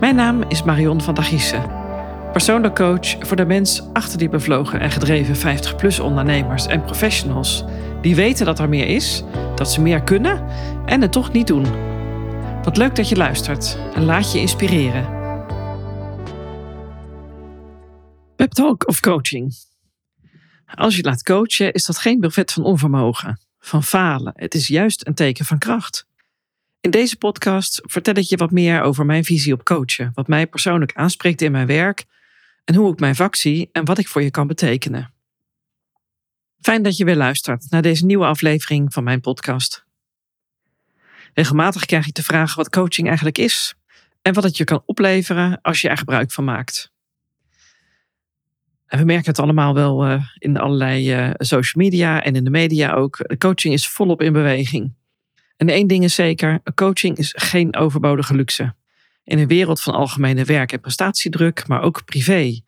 Mijn naam is Marion van der Giessen. Persoonlijk coach voor de mens achter die bevlogen en gedreven 50-plus ondernemers en professionals. Die weten dat er meer is, dat ze meer kunnen en het toch niet doen. Wat leuk dat je luistert en laat je inspireren. Pep talk of coaching. Als je laat coachen is dat geen buffet van onvermogen, van falen. Het is juist een teken van kracht. In deze podcast vertel ik je wat meer over mijn visie op coachen, wat mij persoonlijk aanspreekt in mijn werk en hoe ik mijn vak zie en wat ik voor je kan betekenen. Fijn dat je weer luistert naar deze nieuwe aflevering van mijn podcast. Regelmatig krijg ik de vraag wat coaching eigenlijk is en wat het je kan opleveren als je er gebruik van maakt. En we merken het allemaal wel uh, in allerlei uh, social media en in de media ook. Coaching is volop in beweging. En één ding is zeker, coaching is geen overbodige luxe. In een wereld van algemene werk- en prestatiedruk, maar ook privé,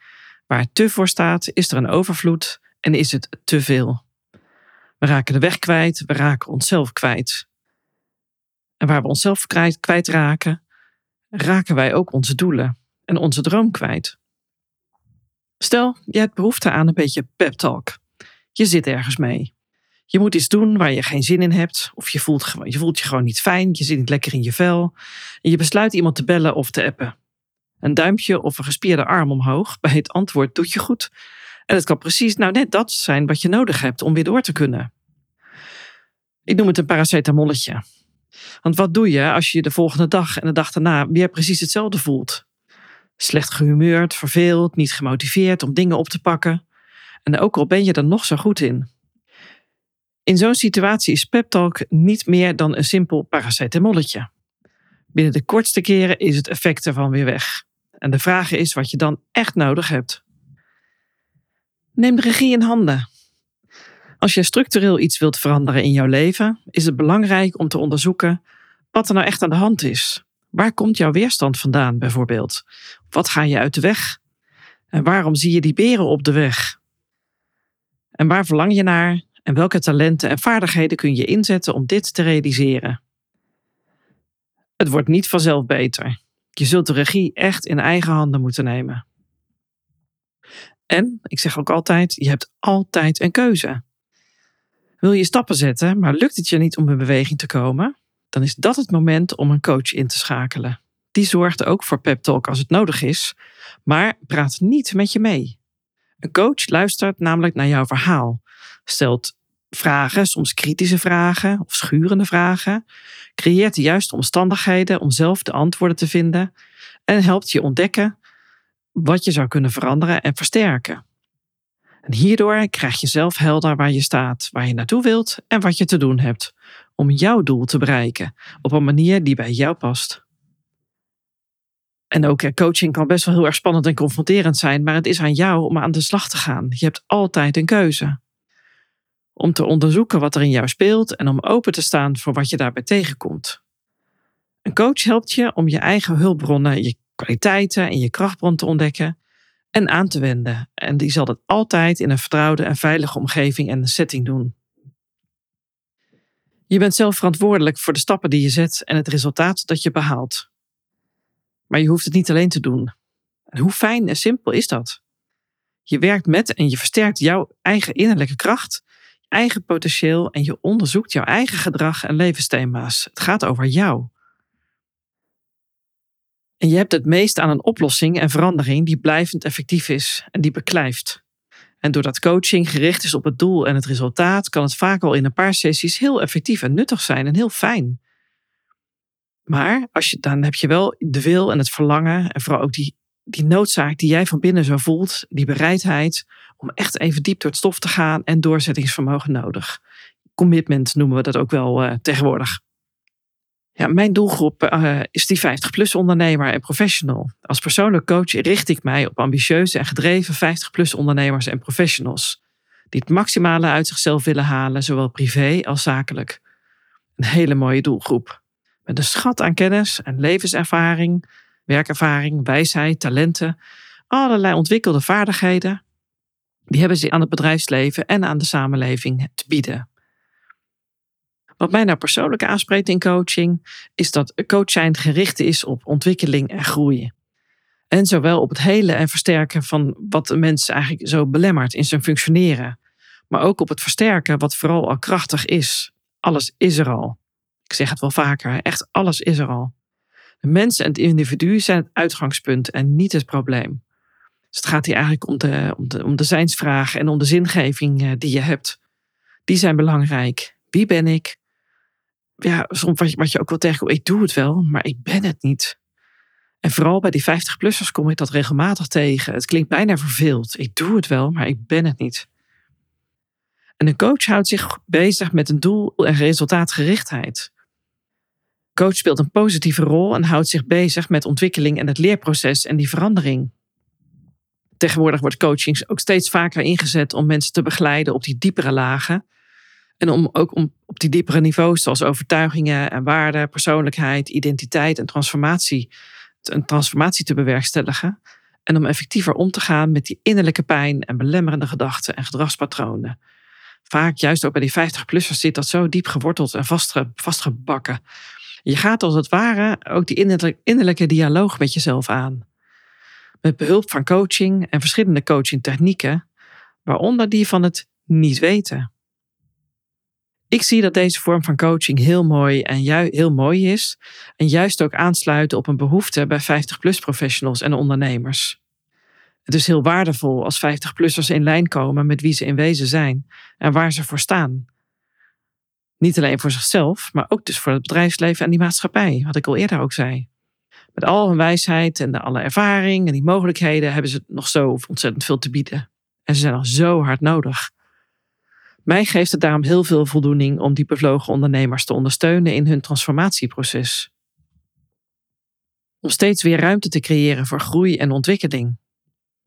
waar het te voor staat, is er een overvloed en is het te veel. We raken de weg kwijt, we raken onszelf kwijt. En waar we onszelf kwijt, kwijtraken, raken wij ook onze doelen en onze droom kwijt. Stel, je hebt behoefte aan een beetje pep talk. Je zit ergens mee. Je moet iets doen waar je geen zin in hebt. Of je voelt, je voelt je gewoon niet fijn. Je zit niet lekker in je vel. En je besluit iemand te bellen of te appen. Een duimpje of een gespierde arm omhoog bij het antwoord doet je goed. En het kan precies nou net dat zijn wat je nodig hebt om weer door te kunnen. Ik noem het een paracetamolletje. Want wat doe je als je de volgende dag en de dag daarna weer precies hetzelfde voelt? Slecht gehumeurd, verveeld, niet gemotiveerd om dingen op te pakken. En ook al ben je er nog zo goed in. In zo'n situatie is pep talk niet meer dan een simpel paracetamolletje. Binnen de kortste keren is het effect ervan weer weg. En de vraag is wat je dan echt nodig hebt. Neem de regie in handen. Als je structureel iets wilt veranderen in jouw leven, is het belangrijk om te onderzoeken wat er nou echt aan de hand is. Waar komt jouw weerstand vandaan, bijvoorbeeld? Wat ga je uit de weg? En waarom zie je die beren op de weg? En waar verlang je naar en welke talenten en vaardigheden kun je inzetten om dit te realiseren? Het wordt niet vanzelf beter. Je zult de regie echt in eigen handen moeten nemen. En, ik zeg ook altijd, je hebt altijd een keuze. Wil je stappen zetten, maar lukt het je niet om in beweging te komen, dan is dat het moment om een coach in te schakelen. Die zorgt ook voor pep talk als het nodig is, maar praat niet met je mee. Een coach luistert namelijk naar jouw verhaal, stelt vragen, soms kritische vragen of schurende vragen, creëert de juiste omstandigheden om zelf de antwoorden te vinden en helpt je ontdekken wat je zou kunnen veranderen en versterken. En hierdoor krijg je zelf helder waar je staat, waar je naartoe wilt en wat je te doen hebt om jouw doel te bereiken op een manier die bij jou past. En ook eh, coaching kan best wel heel erg spannend en confronterend zijn, maar het is aan jou om aan de slag te gaan. Je hebt altijd een keuze. Om te onderzoeken wat er in jou speelt en om open te staan voor wat je daarbij tegenkomt. Een coach helpt je om je eigen hulpbronnen, je kwaliteiten en je krachtbron te ontdekken en aan te wenden. En die zal dat altijd in een vertrouwde en veilige omgeving en setting doen. Je bent zelf verantwoordelijk voor de stappen die je zet en het resultaat dat je behaalt. Maar je hoeft het niet alleen te doen. En hoe fijn en simpel is dat? Je werkt met en je versterkt jouw eigen innerlijke kracht, eigen potentieel en je onderzoekt jouw eigen gedrag en levensthema's. Het gaat over jou. En je hebt het meest aan een oplossing en verandering die blijvend effectief is en die beklijft. En doordat coaching gericht is op het doel en het resultaat, kan het vaak al in een paar sessies heel effectief en nuttig zijn en heel fijn. Maar als je, dan heb je wel de wil en het verlangen en vooral ook die, die noodzaak die jij van binnen zo voelt, die bereidheid om echt even diep door het stof te gaan en doorzettingsvermogen nodig. Commitment noemen we dat ook wel uh, tegenwoordig. Ja, mijn doelgroep uh, is die 50-plus ondernemer en professional. Als persoonlijk coach richt ik mij op ambitieuze en gedreven 50-plus ondernemers en professionals. Die het maximale uit zichzelf willen halen, zowel privé als zakelijk. Een hele mooie doelgroep. Met een schat aan kennis en levenservaring, werkervaring, wijsheid, talenten, allerlei ontwikkelde vaardigheden. Die hebben ze aan het bedrijfsleven en aan de samenleving te bieden. Wat mij nou persoonlijk aanspreekt in coaching, is dat coach zijn gericht is op ontwikkeling en groei. En zowel op het hele en versterken van wat de mens eigenlijk zo belemmert in zijn functioneren. Maar ook op het versterken wat vooral al krachtig is. Alles is er al. Ik zeg het wel vaker, echt alles is er al. De mens en het individu zijn het uitgangspunt en niet het probleem. Dus het gaat hier eigenlijk om de, om de, om de zijnsvragen en om de zingeving eh, die je hebt. Die zijn belangrijk. Wie ben ik? Ja, soms wat je, wat je ook wel tegenkomt, ik doe het wel, maar ik ben het niet. En vooral bij die 50-plussers kom ik dat regelmatig tegen. Het klinkt bijna verveeld. Ik doe het wel, maar ik ben het niet. En een coach houdt zich bezig met een doel- en resultaatgerichtheid. Coach speelt een positieve rol en houdt zich bezig met ontwikkeling en het leerproces en die verandering. Tegenwoordig wordt coaching ook steeds vaker ingezet om mensen te begeleiden op die diepere lagen. En om ook om op die diepere niveaus, zoals overtuigingen en waarden, persoonlijkheid, identiteit en transformatie, een transformatie te bewerkstelligen. En om effectiever om te gaan met die innerlijke pijn en belemmerende gedachten en gedragspatronen. Vaak, juist ook bij die 50-plussers, zit dat zo diep geworteld en vastge, vastgebakken. Je gaat als het ware ook die innerlijke dialoog met jezelf aan. Met behulp van coaching en verschillende coachingtechnieken, waaronder die van het niet weten. Ik zie dat deze vorm van coaching heel mooi en heel mooi is en juist ook aansluit op een behoefte bij 50-plus professionals en ondernemers. Het is heel waardevol als 50-plussers in lijn komen met wie ze in wezen zijn en waar ze voor staan. Niet alleen voor zichzelf, maar ook dus voor het bedrijfsleven en die maatschappij, wat ik al eerder ook zei. Met al hun wijsheid en alle ervaring en die mogelijkheden hebben ze nog zo ontzettend veel te bieden. En ze zijn nog zo hard nodig. Mij geeft het daarom heel veel voldoening om die bevlogen ondernemers te ondersteunen in hun transformatieproces. Om steeds weer ruimte te creëren voor groei en ontwikkeling.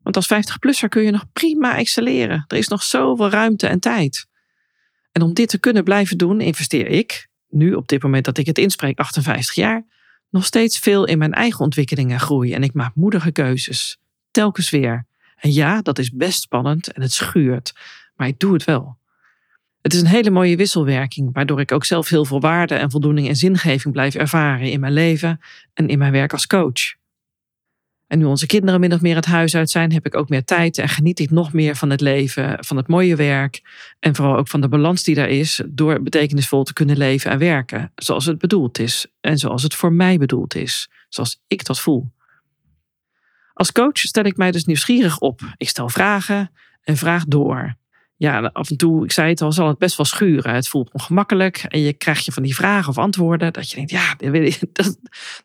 Want als 50-plusser kun je nog prima excelleren. Er is nog zoveel ruimte en tijd. En om dit te kunnen blijven doen, investeer ik, nu op dit moment dat ik het inspreek, 58 jaar, nog steeds veel in mijn eigen ontwikkeling en groei. En ik maak moedige keuzes. Telkens weer. En ja, dat is best spannend en het schuurt. Maar ik doe het wel. Het is een hele mooie wisselwerking, waardoor ik ook zelf heel veel waarde en voldoening en zingeving blijf ervaren in mijn leven en in mijn werk als coach. En nu onze kinderen min of meer het huis uit zijn, heb ik ook meer tijd en geniet ik nog meer van het leven, van het mooie werk en vooral ook van de balans die daar is door betekenisvol te kunnen leven en werken zoals het bedoeld is en zoals het voor mij bedoeld is, zoals ik dat voel. Als coach stel ik mij dus nieuwsgierig op. Ik stel vragen en vraag door ja, af en toe, ik zei het al, zal het best wel schuren. Het voelt ongemakkelijk en je krijgt je van die vragen of antwoorden dat je denkt, ja, dat,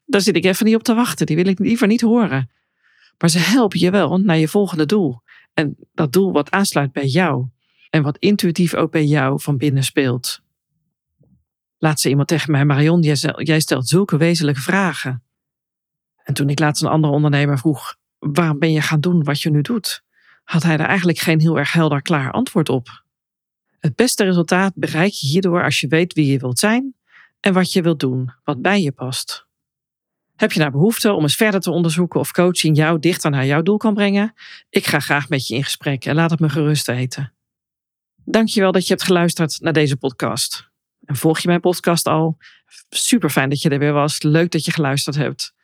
daar zit ik even niet op te wachten. Die wil ik liever niet horen. Maar ze helpen je wel naar je volgende doel. En dat doel wat aansluit bij jou. En wat intuïtief ook bij jou van binnen speelt. Laat ze iemand tegen mij, Marion, jij stelt zulke wezenlijke vragen. En toen ik laatst een andere ondernemer vroeg, waarom ben je gaan doen wat je nu doet? Had hij er eigenlijk geen heel erg helder klaar antwoord op. Het beste resultaat bereik je hierdoor als je weet wie je wilt zijn en wat je wilt doen, wat bij je past. Heb je nou behoefte om eens verder te onderzoeken of coaching jou dichter naar jouw doel kan brengen? Ik ga graag met je in gesprek en laat het me gerust weten. Dankjewel dat je hebt geluisterd naar deze podcast. En volg je mijn podcast al? Super fijn dat je er weer was. Leuk dat je geluisterd hebt.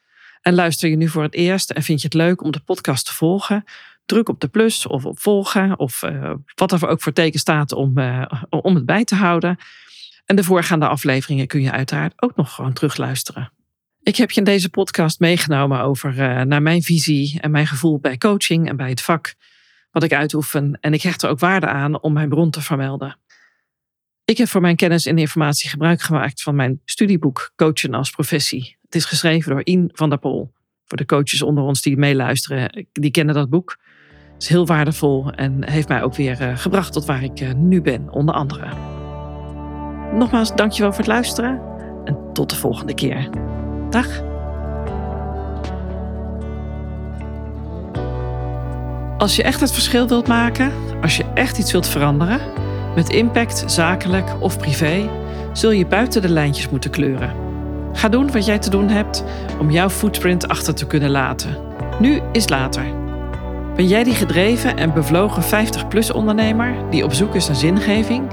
En luister je nu voor het eerst en vind je het leuk om de podcast te volgen? Druk op de plus of op volgen of uh, wat er ook voor teken staat om, uh, om het bij te houden. En de voorgaande afleveringen kun je uiteraard ook nog gewoon terugluisteren. Ik heb je in deze podcast meegenomen over uh, naar mijn visie en mijn gevoel bij coaching en bij het vak wat ik uitoefen. En ik hecht er ook waarde aan om mijn bron te vermelden. Ik heb voor mijn kennis en informatie gebruik gemaakt van mijn studieboek Coachen als professie. Het is geschreven door Ian van der Pol. Voor de coaches onder ons die meeluisteren, die kennen dat boek is heel waardevol en heeft mij ook weer uh, gebracht tot waar ik uh, nu ben, onder andere. Nogmaals, dankjewel voor het luisteren en tot de volgende keer. Dag. Als je echt het verschil wilt maken, als je echt iets wilt veranderen, met impact, zakelijk of privé, zul je buiten de lijntjes moeten kleuren. Ga doen wat jij te doen hebt om jouw footprint achter te kunnen laten. Nu is later. Ben jij die gedreven en bevlogen 50-plus ondernemer die op zoek is naar zingeving?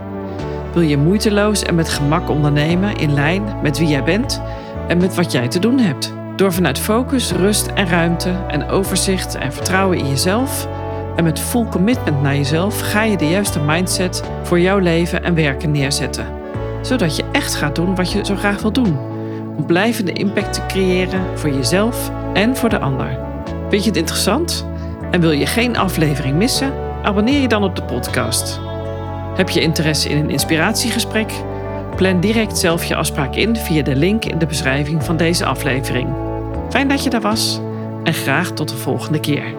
Wil je moeiteloos en met gemak ondernemen in lijn met wie jij bent en met wat jij te doen hebt? Door vanuit focus, rust en ruimte en overzicht en vertrouwen in jezelf en met full commitment naar jezelf ga je de juiste mindset voor jouw leven en werken neerzetten. Zodat je echt gaat doen wat je zo graag wil doen. Om blijvende impact te creëren voor jezelf en voor de ander. Vind je het interessant? En wil je geen aflevering missen? Abonneer je dan op de podcast. Heb je interesse in een inspiratiegesprek? Plan direct zelf je afspraak in via de link in de beschrijving van deze aflevering. Fijn dat je daar was en graag tot de volgende keer.